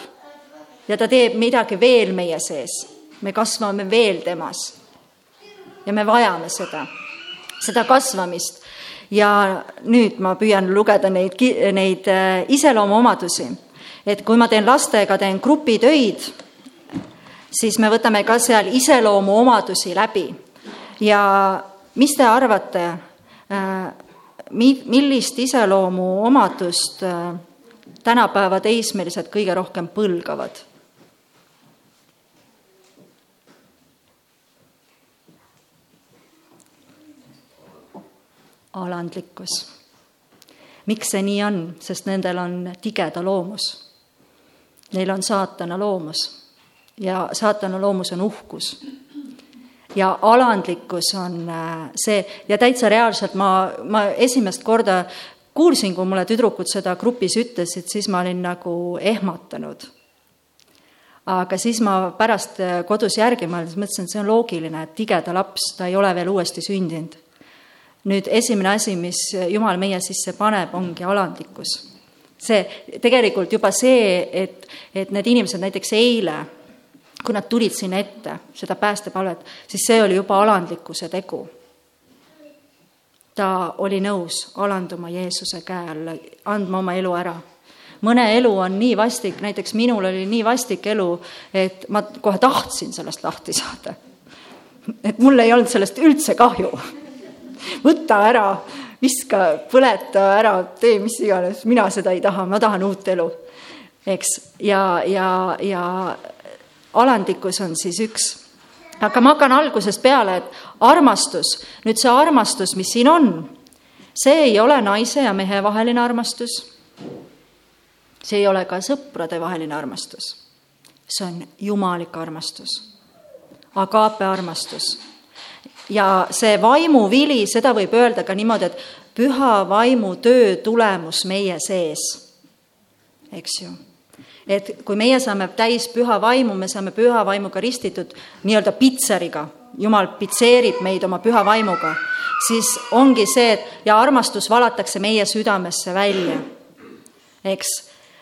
ja ta teeb midagi veel meie sees. me kasvame veel temas. ja me vajame seda, seda kasvamist ja nüüd ma püüan lugeda neid, neid äh, iseloomuomadusi. et kui ma teen lastega, teen grupitöid siis me võtame ka seal iseloomuomadusi läbi ja mis te arvate, mi-, millist iseloomuomadust tänapäeva teismelised kõige rohkem põlgavad? alandlikkus. miks see nii on, sest nendel on tigeda loomus. Neil on saatana loomus ja saatana loomus on uhkus. ja alandlikkus on äh, see ja täitsa reaalselt ma, ma esimest korda kuulsin, kui mulle tüdrukud seda grupis ütlesid, siis ma olin nagu ehmatanud. aga siis ma pärast äh, kodus järgi mõeldes mõtlesin, et see on loogiline, et tigeda laps, ta ei ole veel uuesti sündinud nüüd esimene asi, mis Jumal meie sisse paneb, ongi alandlikkus. see, tegelikult juba see, et, et need inimesed näiteks eile, kui nad tulid sinna ette, seda päästepalvet, siis see oli juba alandlikkuse tegu. ta oli nõus alanduma Jeesuse käe alla, andma oma elu ära mõne elu on nii vastik, näiteks minul oli nii vastik elu, et ma kohe tahtsin sellest lahti saada. et mul ei olnud sellest üldse kahju võta ära, viska, põleta ära, tee mis iganes, mina seda ei taha, ma tahan uut elu. eks, ja, ja, ja alandlikkus on siis üks. aga ma hakkan algusest peale, et armastus, nüüd see armastus, mis siin on, see ei ole naise ja mehe vaheline armastus. see ei ole ka sõprade vaheline armastus. see on jumalik armastus, agaape armastus ja see vaimuvili, seda võib öelda ka niimoodi, et püha vaimu töö tulemus meie sees, eks ju. Et kui meie saame täis püha vaimu, me saame püha vaimuga ristitud nii-öelda pitseriga, jumal pitseerib meid oma püha vaimuga, siis ongi see, et ja armastus valatakse meie südamesse välja, eks?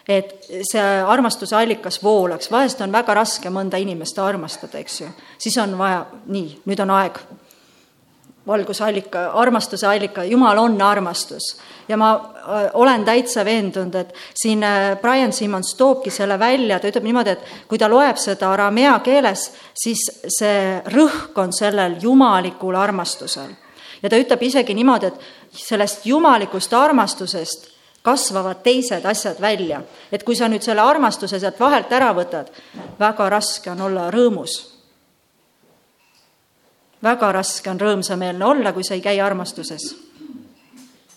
Et see armastuse allikas voolaks, vahest on väga raske mõnda inimest armastada, eks ju, siis on vaja, nii, nüüd on aeg valgusallika, armastuse allika, Jumal on armastus. ja ma äh, olen täitsa veendunud, et siin äh, Brian Simmons toobki selle välja, ta ütleb niimoodi, et kui ta loeb seda aramea keeles, siis see rõhk on sellel jumalikul armastusel. ja ta ütleb isegi niimoodi, et sellest jumalikust armastusest kasvavad teised asjad välja. et kui sa nüüd selle armastuse sealt vahelt ära võtad, väga raske on olla rõõmus väga raske on rõõmsameelne olla, kui sa ei käi armastuses.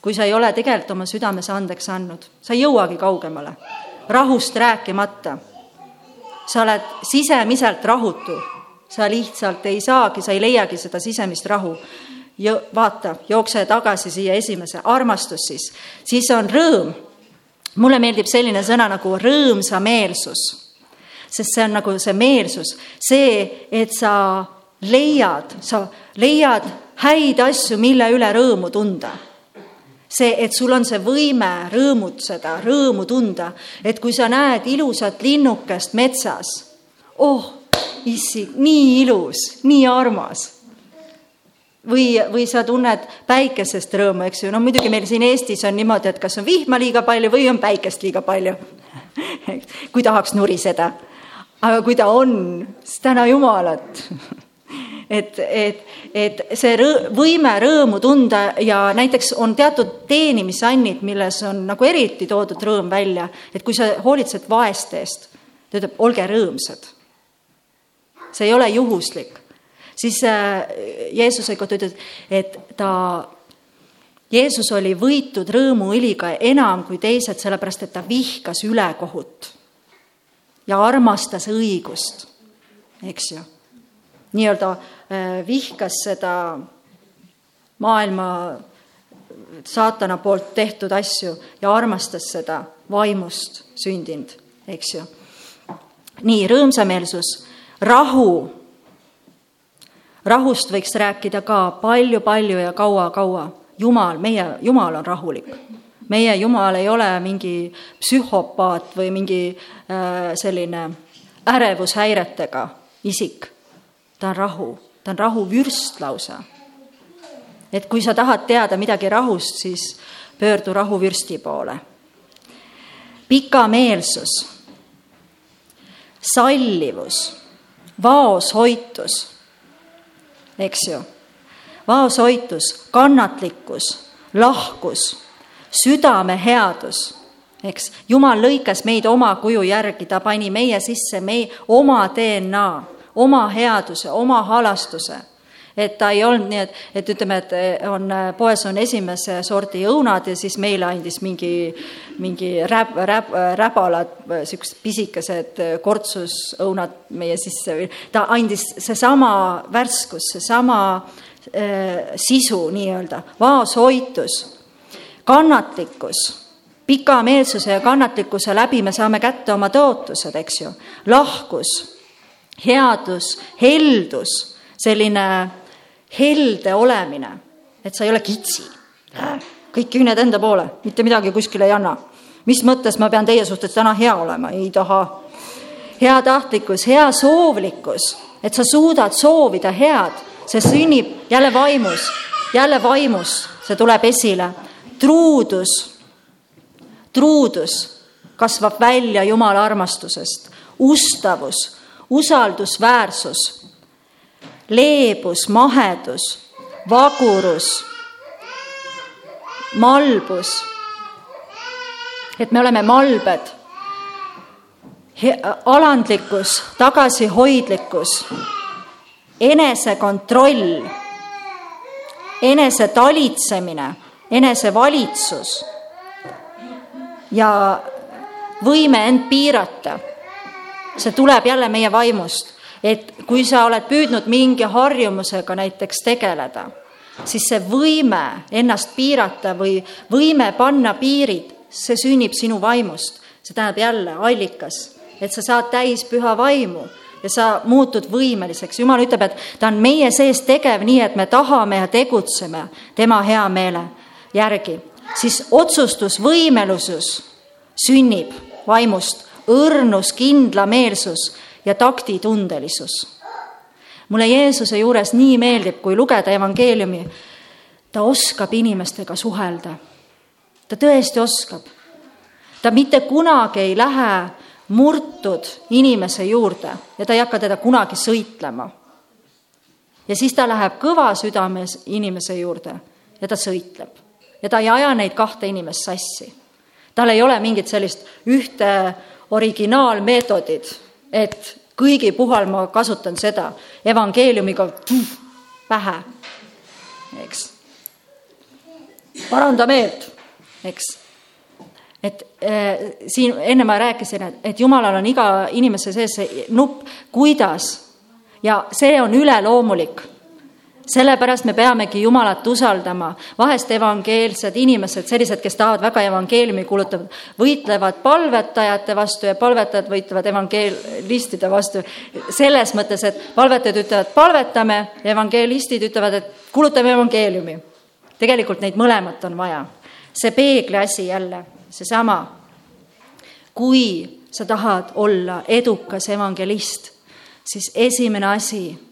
kui sa ei ole tegelikult oma südames andeks andnud, sa ei jõuagi kaugemale, rahust rääkimata. sa oled sisemiselt rahutu, sa lihtsalt ei saagi, sa ei leiagi seda sisemist rahu. ja vaata, jookse tagasi siia esimese, armastus siis, siis on rõõm. mulle meeldib selline sõna nagu rõõmsameelsus sest see on nagu see meelsus, see, et sa leiad, sa leiad häid asju, mille üle rõõmu tunda. see, et sul on see võime rõõmutseda, rõõmu tunda, et kui sa näed ilusat linnukest metsas, oh, issi, nii ilus, nii armas või, või sa tunned päikesest rõõmu, eks ju, no muidugi meil siin Eestis on niimoodi, et kas on vihma liiga palju või on päikest liiga palju kui tahaks nuriseda. aga kui ta on, siis täna Jumalat et, et, et see rõõ, võime rõõmu tunda ja näiteks on teatud teenimisannid, milles on nagu eriti toodud rõõm välja, et kui sa hoolitsed vaeste eest, ta ütleb, olge rõõmsad. see ei ole juhuslik. siis äh, Jeesuse kohta ütleb, et ta Jeesus oli võitud rõõmuõliga enam kui teised, sellepärast et ta vihkas ülekohut ja armastas õigust, eks ju nii-öelda äh, vihkas seda maailma saatana poolt tehtud asju ja armastas seda vaimust sündinud, eks ju. nii, rõõmsameelsus, rahu. rahust võiks rääkida ka palju-palju ja kaua-kaua. Jumal, meie, Jumal on rahulik. meie Jumal ei ole mingi psühhopaat või mingi äh, selline ärevushäiretega isik ta on rahu, ta on rahuvürst lausa. et kui sa tahad teada midagi rahust, siis pöördu rahuvürsti poole. pikameelsus, sallivus, vaoshoitus, eks ju. vaoshoitus, kannatlikkus, lahkus, südameheadus, eks. jumal lõikas meid oma kuju järgi, ta pani meie sisse meie oma DNA, oma headuse, oma halastuse. Et ta ei olnud nii, et, et ütleme, et on, poes on esimese sordi õunad ja siis meile andis mingi, mingi räb, räb, räbalad, niisugused pisikesed kortsusõunad meie sisse. Või ta andis seesama värskus, seesama äh, sisu nii-öelda, vaoshoitus, kannatlikkus pikameelsuse ja kannatlikkuse läbi me saame kätte oma tõotused, eks ju, lahkus, headus, heldus, selline helde olemine, et sa ei ole kitsi. kõik küüned enda poole, mitte midagi kuskile ei anna. mis mõttes ma pean teie suhtes täna hea olema, ei taha. heatahtlikkus, hea soovlikkus, et sa suudad soovida head, see sünnib jälle vaimus, jälle vaimus, see tuleb esile. truudus, truudus kasvab välja Jumala armastusest, ustavus, usaldusväärsus leebus, mahedus, vagurus, malbus. et me oleme malbed, alandlikkus, tagasihoidlikkus, enesekontroll, enesetalitsemine, enesevalitsus ja võime end piirata. See tuleb jälle meie vaimust et kui sa oled püüdnud mingi harjumusega näiteks tegeleda, siis see võime ennast piirata või võime panna piirid, see sünnib sinu vaimust. see tähendab jälle allikas, et sa saad täis püha vaimu ja sa muutud võimeliseks. jumal ütleb, et ta on meie sees tegev nii, et me tahame ja tegutseme tema hea meele järgi. siis otsustusvõimelisus sünnib vaimust, õrnus, kindlameelsus ja taktitundelisus. mulle Jeesuse juures nii meeldib, kui lugeda evangeeliumi, ta oskab inimestega suhelda. ta tõesti oskab. ta mitte kunagi ei lähe murtud inimese juurde ja ta ei hakka teda kunagi sõitlema. ja siis ta läheb kõva südames inimese juurde ja ta sõitleb ja ta ei aja neid kahte inimest sassi. tal ei ole mingit sellist ühte originaalmeetodit, et kõigi puhul ma kasutan seda. Evangeeliumiga tuh, pähe, eks. paranda meelt, eks. et äh, siin enne ma rääkisin, et, et Jumalal on iga inimese sees see nupp, kuidas. Ja see on üleloomulik sellepärast me peamegi Jumalat usaldama. vahest evangeelsed inimesed, sellised, kes tahavad väga evangeeliumi kuulutada, võitlevad palvetajate vastu ja palvetajad võitlevad evangeelistide vastu. selles mõttes, et palvetajad ütlevad, palvetame, evangeelistid ütlevad, et kuulutame evangeeliumi. tegelikult neid mõlemat on vaja. see peegli asi jälle, seesama. kui sa tahad olla edukas evangelist, siis esimene asi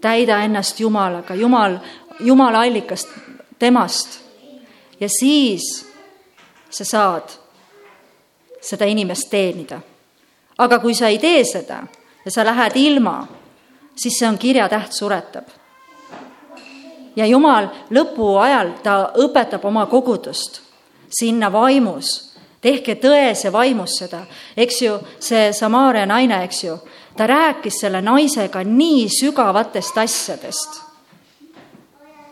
täida ennast Jumalaga, Jumal, Jumala allikast, temast. ja siis sa saad seda inimest teenida. aga kui sa ei tee seda ja sa lähed ilma, siis see on kirjatäht suretab. ja Jumal lõpuajal, ta õpetab oma kogudust sinna vaimus, tehke tões ja vaimus seda, eks ju, see Samaaria naine, eks ju ta rääkis selle naisega nii sügavatest asjadest.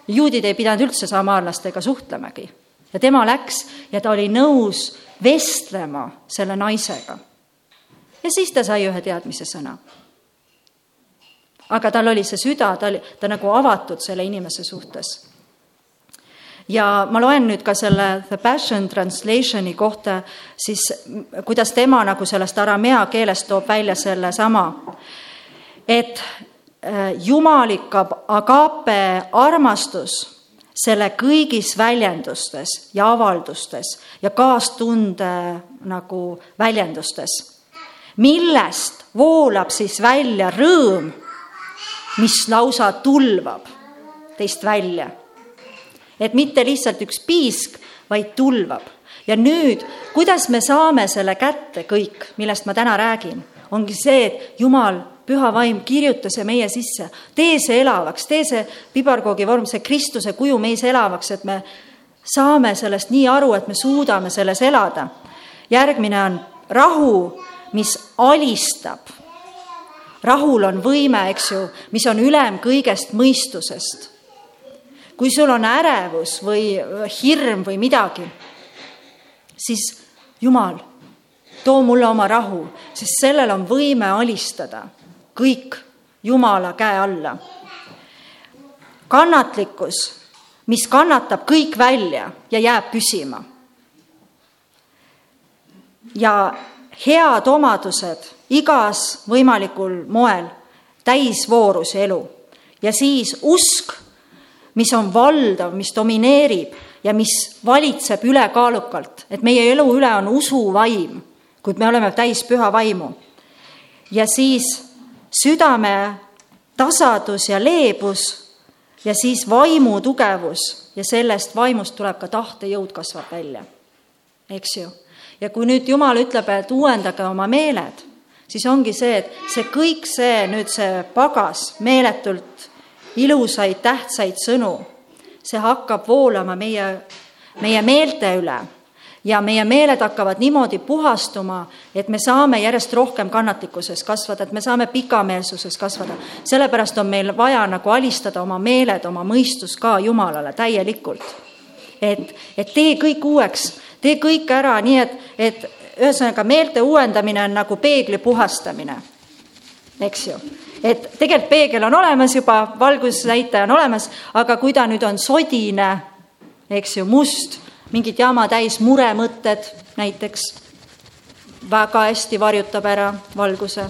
juudid ei pidanud üldse samaarlastega suhtlemagi ja tema läks ja ta oli nõus vestlema selle naisega. ja siis ta sai ühe teadmise sõna. aga tal oli see süda, ta oli, ta nagu avatud selle inimese suhtes ja ma loen nüüd ka selle The Passion Translation'i kohta, siis kuidas tema nagu sellest aramea keelest toob välja sellesama, et äh, jumalik agape armastus selle kõigis väljendustes ja avaldustes ja kaastunde nagu väljendustes, millest voolab siis välja rõõm, mis lausa tulvab teist välja et mitte lihtsalt üks piisk, vaid tulvab. ja nüüd, kuidas me saame selle kätte kõik, millest ma täna räägin, ongi see, et Jumal püha vaim, kirjuta see meie sisse, tee see elavaks, tee see pibarkoogi vorm, see Kristuse kuju meis elavaks, et me saame sellest nii aru, et me suudame selles elada. järgmine on rahu, mis alistab. rahul on võime, eks ju, mis on ülem kõigest mõistusest. Kui sul on ärevus või hirm või midagi, siis Jumal, too mulle oma rahu, sest sellel on võime alistada kõik Jumala käe alla. kannatlikkus, mis kannatab kõik välja ja jääb püsima. ja head omadused igas võimalikul moel, täisvoorus elu ja siis usk, mis on valdav, mis domineerib ja mis valitseb ülekaalukalt, et meie elu üle on usuvaim, kuid me oleme täis püha vaimu. ja siis südame tasadus ja leebus ja siis vaimu tugevus ja sellest vaimust tuleb ka tahtejõud kasvab välja, eks ju. ja kui nüüd Jumal ütleb, et uuendage oma meeled, siis ongi see, et see kõik see nüüd see pagas meeletult ilusaid tähtsaid sõnu see hakkab voolama meie, meie meelte üle ja meie meeled hakkavad niimoodi puhastuma, et me saame järjest rohkem kannatlikkuses kasvada, et me saame pikameelsuses kasvada. sellepärast on meil vaja nagu alistada oma meeled, oma mõistus ka Jumalale täielikult. et, et tee kõik uueks, tee kõik ära nii, et, et ühesõnaga meelte uuendamine on nagu peegli puhastamine, eks ju et tegelikult peegel on olemas juba, valgusnäitaja on olemas, aga kui ta nüüd on sodine, eks ju, must, mingit jama täis, muremõtted näiteks, väga hästi varjutab ära valguse.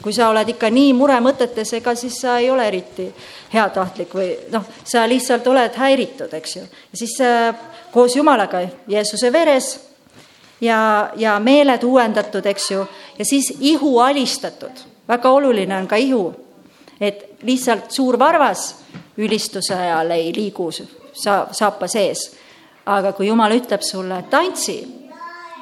kui sa oled ikka nii muremõtetes, ega siis sa ei ole eriti heatahtlik või noh, sa lihtsalt oled häiritud, eks ju. ja siis äh, koos Jumalaga Jeesuse veres ja, ja meeled uuendatud, eks ju, ja siis ihu alistatud väga oluline on ka ihu, et lihtsalt suur varvas ülistuse ajal ei liigu sa-, saapa sees. aga kui Jumal ütleb sulle, tantsi,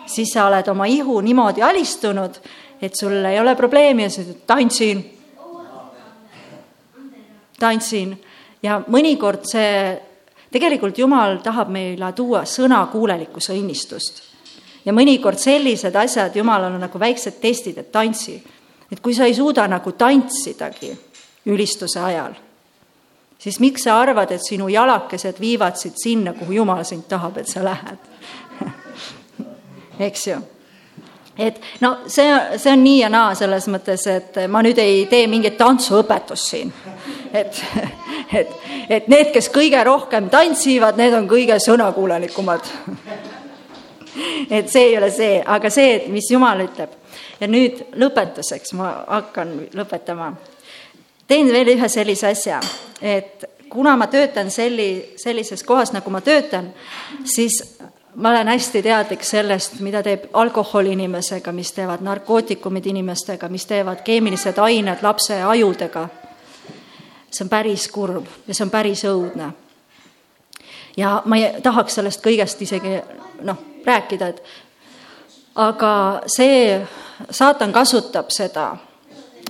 siis sa oled oma ihu niimoodi alistunud, et sul ei ole probleemi ja sa ütled, tantsin, tantsin. ja mõnikord see, tegelikult Jumal tahab meile tuua sõnakuulelikkuse õnnistust. ja mõnikord sellised asjad Jumalal on nagu väiksed testid, et tantsi et kui sa ei suuda nagu tantsidagi ülistuse ajal, siis miks sa arvad, et sinu jalakesed viivad sind sinna, kuhu Jumal sind tahab, et sa lähed eks ju? et no see, see on nii ja naa selles mõttes, et ma nüüd ei tee mingit tantsuõpetust siin. et, et, et need, kes kõige rohkem tantsivad, need on kõige sõnakuulelikumad et see ei ole see, aga see, et mis Jumal ütleb ja nüüd lõpetuseks ma hakkan lõpetama. teen veel ühe sellise asja, et kuna ma töötan selli, sellises kohas, nagu ma töötan, siis ma olen hästi teadlik sellest, mida teeb alkohol inimesega, mis teevad narkootikumid inimestega, mis teevad keemilised ained lapse ajudega. see on päris kurb ja see on päris õudne. ja ma ei tahaks sellest kõigest isegi noh, rääkida, et aga see saatan kasutab seda,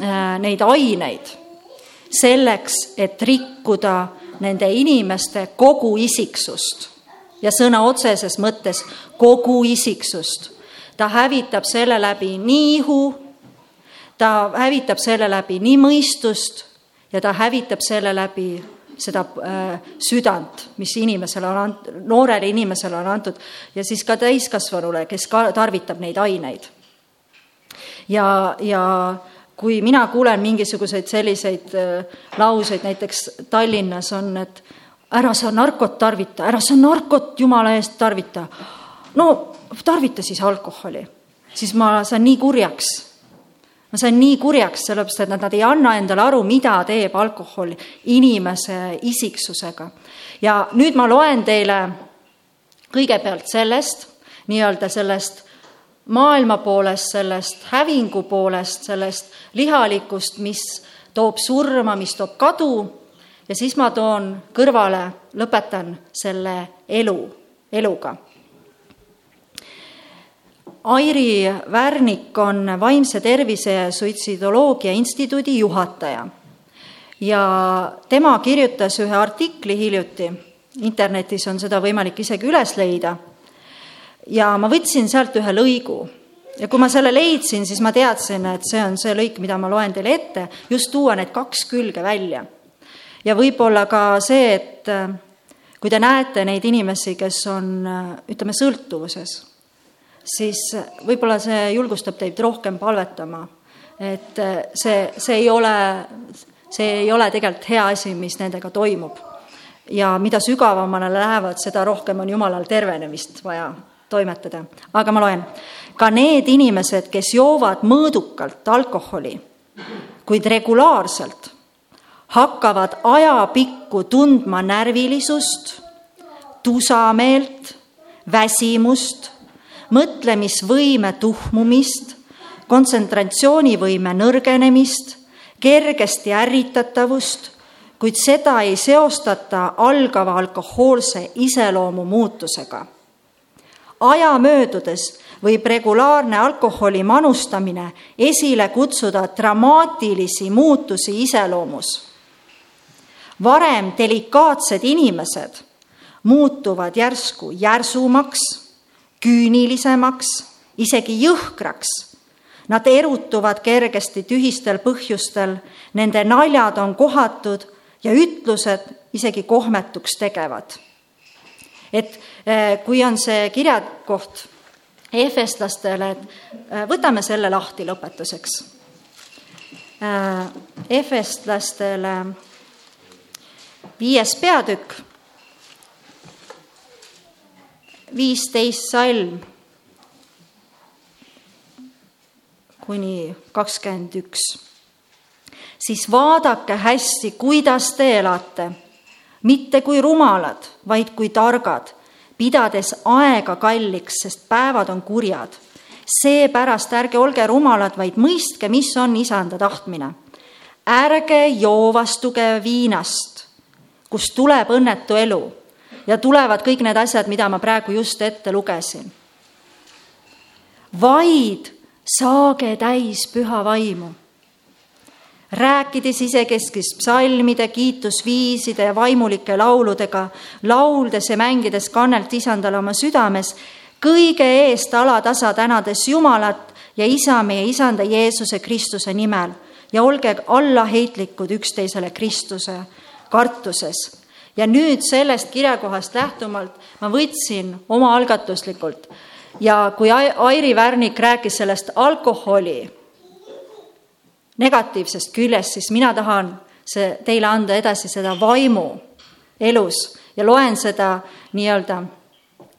äh, neid aineid selleks, et rikkuda nende inimeste kogu isiksust ja sõna otseses mõttes kogu isiksust. ta hävitab selle läbi nii ihu, ta hävitab selle läbi nii mõistust ja ta hävitab selle läbi seda äh, südant, mis inimesele on ant-, noorele inimesele on antud ja siis ka täiskasvanule, kes ka tarvitab neid aineid ja, ja kui mina kuulen mingisuguseid selliseid äh, lauseid, näiteks Tallinnas on, et ära sa narkot tarvita, ära sa narkot jumala eest tarvita. no tarvita siis alkoholi, siis ma saan nii kurjaks. ma saan nii kurjaks, sellepärast et nad, nad ei anna endale aru, mida teeb alkohol inimese isiksusega. ja nüüd ma loen teile kõigepealt sellest, nii-öelda sellest maailma poolest, sellest hävingu poolest, sellest lihalikust, mis toob surma, mis toob kadu. Ja siis ma toon kõrvale, lõpetan selle elu, eluga. Airi Värnik on Vaimse Tervise ja Suitsidoloogia Instituudi juhataja. Ja tema kirjutas ühe artikli hiljuti, internetis on seda võimalik isegi üles leida, ja ma võtsin sealt ühe lõigu ja kui ma selle leidsin, siis ma teadsin, et see on see lõik, mida ma loen teile ette, just tuua need kaks külge välja. ja võib-olla ka see, et äh, kui te näete neid inimesi, kes on, äh, ütleme, sõltuvuses, siis äh, võib-olla see julgustab teid rohkem palvetama, et see, see ei ole, see ei ole tegelikult hea asi, mis nendega toimub. ja mida sügavamale lähevad, seda rohkem on Jumalal tervenemist vaja toimetada, aga ma loen. ka need inimesed, kes joovad mõõdukalt alkoholi, kuid regulaarselt, hakkavad ajapikku tundma närvilisust, tusameelt, väsimust, mõtlemisvõime tuhmumist, kontsentratsioonivõime nõrgenemist, kergesti ärritatavust, kuid seda ei seostata algava alkohoolse iseloomu muutusega aja möödudes võib regulaarne alkoholi manustamine esile kutsuda dramaatilisi muutusi iseloomus. varem delikaatsed inimesed muutuvad järsku järsumaks, küünilisemaks, isegi jõhkraks. Nad erutuvad kergesti tühistel põhjustel, nende naljad on kohatud ja ütlused isegi kohmetuks tegevad et kui on see kirjakoht efeslastele, et eh, võtame selle lahti lõpetuseks. Eh, efestlastele viies peatükk, viisteist salm kuni kakskümmend üks. siis vaadake hästi, kuidas te elate mitte kui rumalad, vaid kui targad, pidades aega kalliks, sest päevad on kurjad. seepärast ärge olge rumalad, vaid mõistke, mis on isanda tahtmine. ärge joovastuge viinast, kust tuleb õnnetu elu ja tulevad kõik need asjad, mida ma praegu just ette lugesin. vaid saage täis püha vaimu rääkides isekeskis psalmide, kiitusviiside ja vaimulike lauludega, lauldes ja mängides kannelt isandale oma südames, kõige eest alatasa tänades Jumalat ja isa meie isanda Jeesuse Kristuse nimel ja olge allaheitlikud üksteisele Kristuse kartuses. ja nüüd sellest kirjakohast lähtumalt ma võtsin omaalgatuslikult ja kui Airi Värnik rääkis sellest alkoholi negatiivsest küljest, siis mina tahan see teile anda edasi seda vaimu elus ja loen seda nii-öelda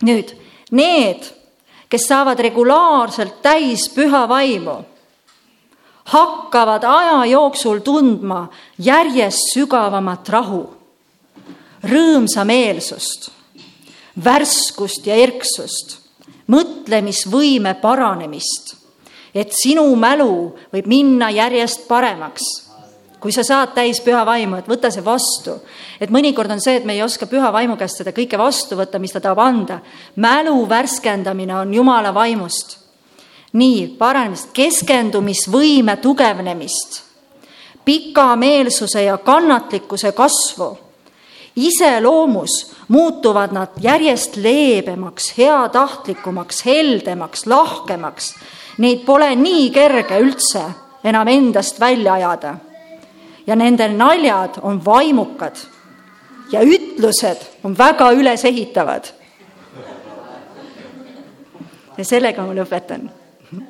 nüüd. Need, kes saavad regulaarselt täis püha vaimu, hakkavad aja jooksul tundma järjest sügavamat rahu, rõõmsameelsust, värskust ja erksust, mõtlemisvõime paranemist et sinu mälu võib minna järjest paremaks. kui sa saad täis püha vaimu, et võta see vastu. et mõnikord on see, et me ei oska püha vaimu käest seda kõike vastu võtta, mis ta tahab anda. mälu värskendamine on Jumala vaimust. nii, paranemist, keskendumisvõime tugevnemist, pikameelsuse ja kannatlikkuse kasvu iseloomus muutuvad nad järjest leebemaks, heatahtlikumaks, heldemaks, lahkemaks Neid pole nii kerge üldse enam endast välja ajada. ja nende naljad on vaimukad ja ütlused on väga ülesehitavad. ja sellega ma lõpetan